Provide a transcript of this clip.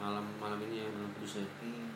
malam malam ini ya malam kudusnya hmm.